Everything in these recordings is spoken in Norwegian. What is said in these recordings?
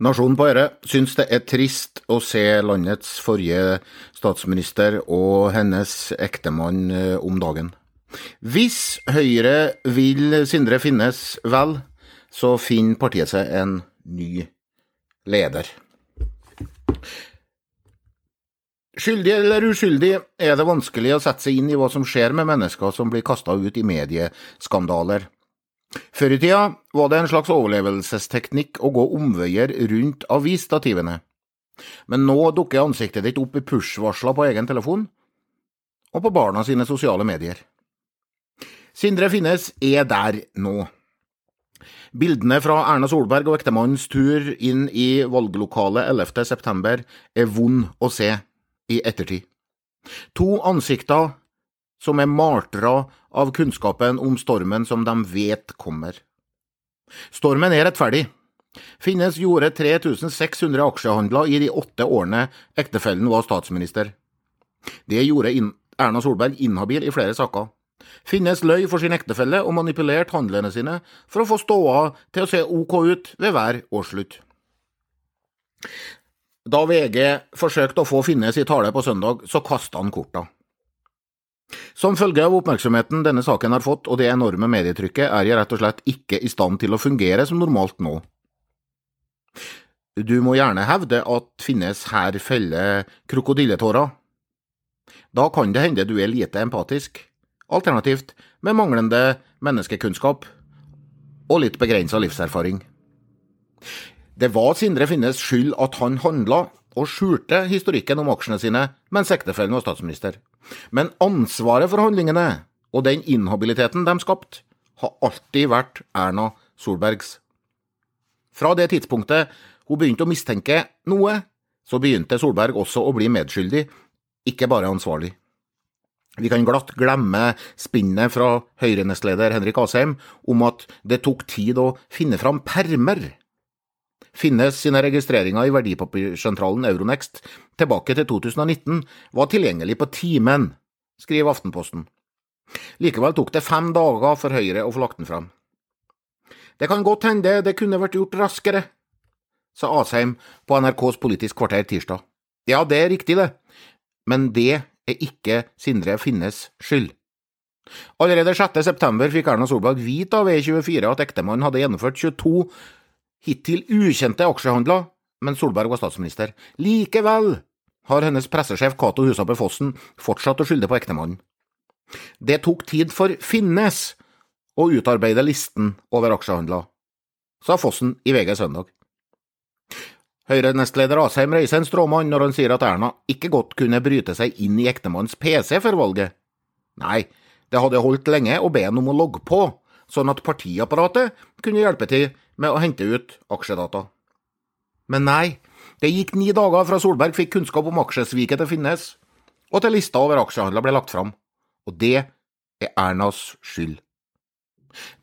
Nasjonen på Øre syns det er trist å se landets forrige statsminister og hennes ektemann eh, om dagen. Hvis Høyre vil Sindre Finnes vel, så finner partiet seg en ny leder. Skyldig eller uskyldig er det vanskelig å sette seg inn i hva som skjer med mennesker som blir kasta ut i medieskandaler. Før i tida var det en slags overlevelsesteknikk å gå omveier rundt avisstativene. Men nå dukker ansiktet ditt opp i push-varsler på egen telefon og på barna sine sosiale medier. Sindre Finnes er der nå. Bildene fra Erna Solberg og ektemannens tur inn i valglokalet 11. september er vond å se i ettertid. To ansikter som er martra av kunnskapen om stormen som de vet kommer. Stormen er rettferdig. Finnes gjorde 3600 aksjehandler i de åtte årene ektefellen var statsminister. Det gjorde Erna Solberg inhabil i flere saker. Finnes løy for sin ektefelle og manipulerte handlene sine for å få ståa til å se ok ut ved hver årsslutt. Da VG forsøkte å få Finnes i tale på søndag, så kasta han korta. Som følge av oppmerksomheten denne saken har fått og det enorme medietrykket, er jeg rett og slett ikke i stand til å fungere som normalt nå. Du må gjerne hevde at Finnes her feller krokodilletårer. Da kan det hende du er lite empatisk, alternativt med manglende menneskekunnskap og litt begrensa livserfaring. Det var Sindre Finnes skyld at han handla og skjulte historikken om aksjene sine mens ektefellen var statsminister. Men ansvaret for handlingene og den inhabiliteten de skapte, har alltid vært Erna Solbergs. Fra det tidspunktet hun begynte å mistenke noe, så begynte Solberg også å bli medskyldig, ikke bare ansvarlig. Vi kan glatt glemme spinnet fra Høyre-nestleder Henrik Asheim om at det tok tid å finne fram permer Finnes sine registreringer i verdipapirsentralen Euronext tilbake til 2019 var tilgjengelig på timen, skriver Aftenposten. Likevel tok det fem dager for Høyre å få lagt den fram. Det kan godt hende det kunne vært gjort raskere, sa Asheim på NRKs Politisk kvarter tirsdag. Ja, det er riktig, det, men det er ikke Sindre Finnes skyld. Allerede 6. september fikk Erna Solberg vite av E24 at ektemannen hadde gjennomført 22 hittil ukjente aksjehandler mens Solberg var statsminister. Likevel har hennes pressesjef Cato Husabø Fossen fortsatt å skylde på ektemannen. Det tok tid for Finnes å utarbeide listen over aksjehandler, sa Fossen i VG søndag. Høyre-nestleder Asheim reiser en stråmann når han sier at Erna ikke godt kunne bryte seg inn i ektemannens PC før valget. Nei, det hadde holdt lenge å be han om å logge på, sånn at partiapparatet kunne hjelpe til med å hente ut aksjedata. Men nei, det gikk ni dager fra Solberg fikk kunnskap om aksjesviket til Finnes, og til lista over aksjehandler ble lagt fram. Og det er Ernas skyld.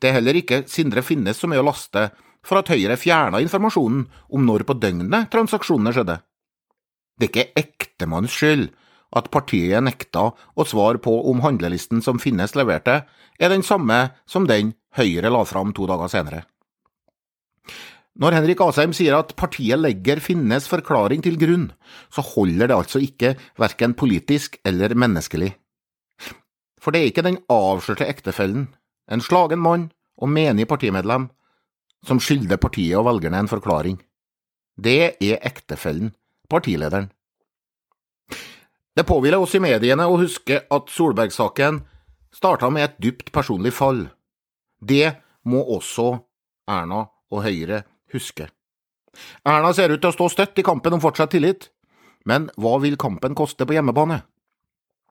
Det er heller ikke Sindre Finnes som er å laste for at Høyre fjerna informasjonen om når på døgnet transaksjonene skjedde. Det er ikke ektemannens skyld at partiet nekta å svare på om handlelisten som Finnes leverte, er den samme som den Høyre la fram to dager senere. Når Henrik Asheim sier at partiet legger Finnes forklaring til grunn, så holder det altså ikke verken politisk eller menneskelig. For det er ikke den avslørte ektefellen, en slagen mann og menig partimedlem, som skylder partiet og velgerne en forklaring. Det er ektefellen, partilederen. Det påhviler oss i mediene å huske at Solberg-saken starta med et dypt personlig fall. Det må også Erna og Høyre huske. Erna ser ut til å stå støtt i kampen om fortsatt tillit, men hva vil kampen koste på hjemmebane?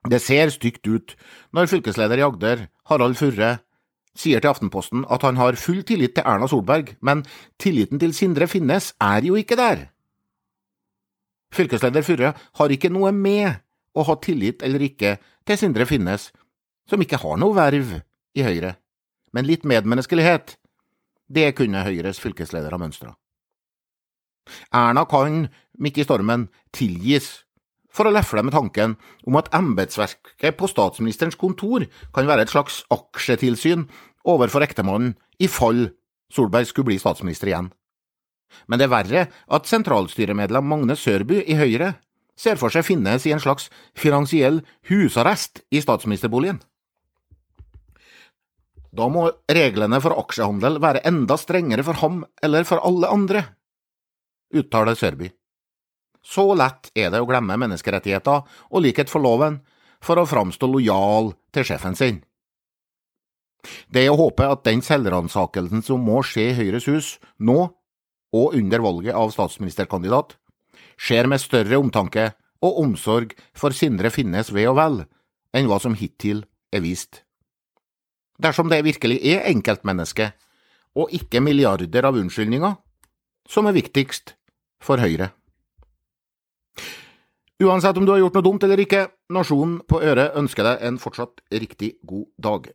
Det ser stygt ut når fylkesleder i Agder, Harald Furre, sier til Aftenposten at han har full tillit til Erna Solberg, men tilliten til Sindre Finnes er jo ikke der. Fylkesleder Furre har ikke noe med å ha tillit eller ikke til Sindre Finnes, som ikke har noe verv i Høyre, men litt medmenneskelighet det kunne Høyres fylkesleder ha mønstra. Erna kan, midt i stormen, tilgis for å lefle med tanken om at embetsverket på statsministerens kontor kan være et slags aksjetilsyn overfor ektemannen i fall Solberg skulle bli statsminister igjen. Men det er verre at sentralstyremedlem Magne Sørby i Høyre ser for seg finnes i en slags finansiell husarrest i statsministerboligen. Da må reglene for aksjehandel være enda strengere for ham eller for alle andre, uttaler Sørby. Så lett er det å glemme menneskerettigheter og likhet for loven for å framstå lojal til sjefen sin. Det er å håpe at den selvransakelsen som må skje i Høyres hus, nå og under valget av statsministerkandidat, skjer med større omtanke og omsorg for Sindre Finnes ve og vel enn hva som hittil er vist. Dersom det virkelig er enkeltmennesket, og ikke milliarder av unnskyldninger, som er viktigst for Høyre. Uansett om du har gjort noe dumt eller ikke, Nasjonen på øret ønsker deg en fortsatt riktig god dag.